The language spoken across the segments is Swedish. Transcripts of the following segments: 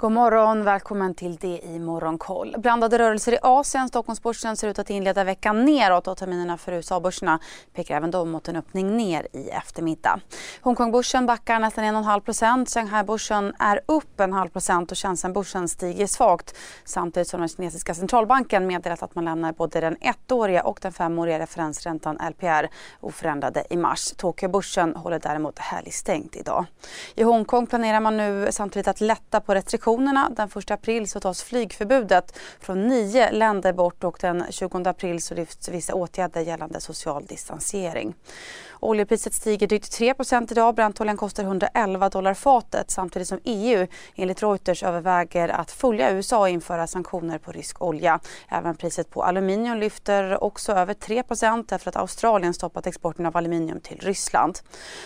God morgon, välkommen till det i Morgonkoll. Blandade rörelser i Asien. Stockholmsbörsen ser ut att inleda veckan neråt och terminerna för USA-börserna pekar även de mot en öppning ner i eftermiddag. Hongkongbörsen backar nästan 1,5% Shanghai-börsen är upp en halv procent och Shenzhen-börsen stiger svagt samtidigt som den kinesiska centralbanken meddelat att man lämnar både den ettåriga och den femåriga referensräntan LPR oförändrade i mars. Tokyobörsen håller däremot helgstängt idag. I Hongkong planerar man nu samtidigt att lätta på restriktioner restriktionerna. Den 1 april så tas flygförbudet från nio länder bort och den 20 april så lyfts vissa åtgärder gällande social distansering. Oljepriset stiger drygt 3% idag. Brentoljan kostar 111 dollar fatet samtidigt som EU enligt Reuters överväger att följa USA och införa sanktioner på rysk olja. Även priset på aluminium lyfter också över 3% därför att Australien stoppat exporten av aluminium till Ryssland.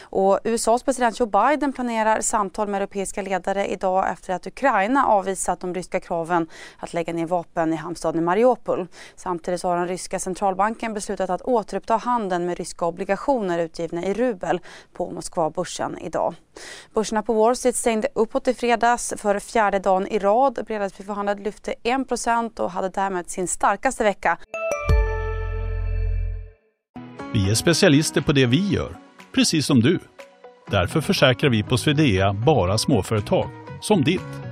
Och USAs president Joe Biden planerar samtal med europeiska ledare idag efter att Ukraina avvisat de ryska kraven att lägga ner vapen i hamnstaden Mariupol. Samtidigt har den ryska centralbanken beslutat att återuppta handeln med ryska obligationer utgivna i rubel på Moskvabörsen idag. Börserna på Wall Street stängde uppåt i fredags för fjärde dagen i rad. Bredasbyförhandlad lyfte 1% och hade därmed sin starkaste vecka. Vi är specialister på det vi gör, precis som du. Därför försäkrar vi på Swedea bara småföretag, som ditt.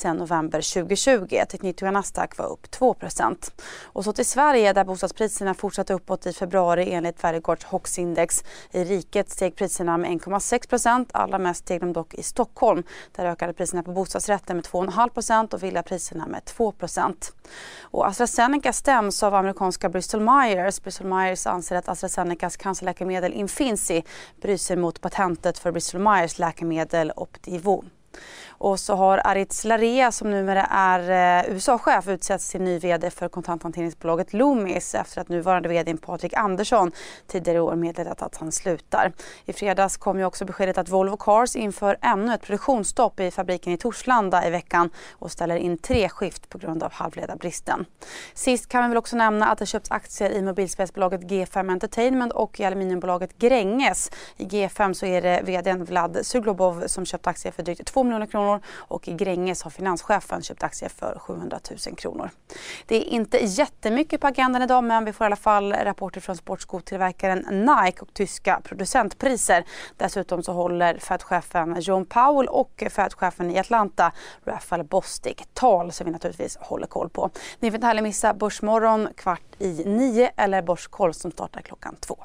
Sedan november 2020. Teknik och Nasdaq var upp 2 Och så till Sverige där bostadspriserna fortsatte uppåt i februari enligt Värdegårds HOX-index. I riket steg priserna med 1,6% Allra mest steg de dock i Stockholm. Där ökade priserna på bostadsrätter med 2,5% och villapriserna med 2 och AstraZeneca stäms av amerikanska Bristol Myers. Bristol Myers anser att AstraZenecas cancerläkemedel Infinci bryter mot patentet för Bristol Myers läkemedel Opdivo. Och så har Aritz Larea som numera är eh, USA-chef utsetts till ny VD för kontanthanteringsbolaget Loomis efter att nuvarande VD Patrik Andersson tidigare i år meddelat att han slutar. I fredags kom ju också beskedet att Volvo Cars inför ännu ett produktionsstopp i fabriken i Torslanda i veckan och ställer in tre skift på grund av halvledarbristen. Sist kan vi väl också nämna att det köps aktier i mobilspelsbolaget G5 Entertainment och i aluminiumbolaget Gränges. I G5 så är det VD Vlad Suglobov som köpt aktier för drygt 2 miljoner kronor och i Gränges har finanschefen köpt aktier för 700 000 kronor. Det är inte jättemycket på agendan idag men vi får i alla fall rapporter från sportskotillverkaren Nike och tyska producentpriser. Dessutom så håller Fed-chefen John Powell och Fed-chefen i Atlanta Rafael Bostic tal som vi naturligtvis håller koll på. Ni får inte heller missa Börsmorgon kvart i nio eller Börskoll som startar klockan två.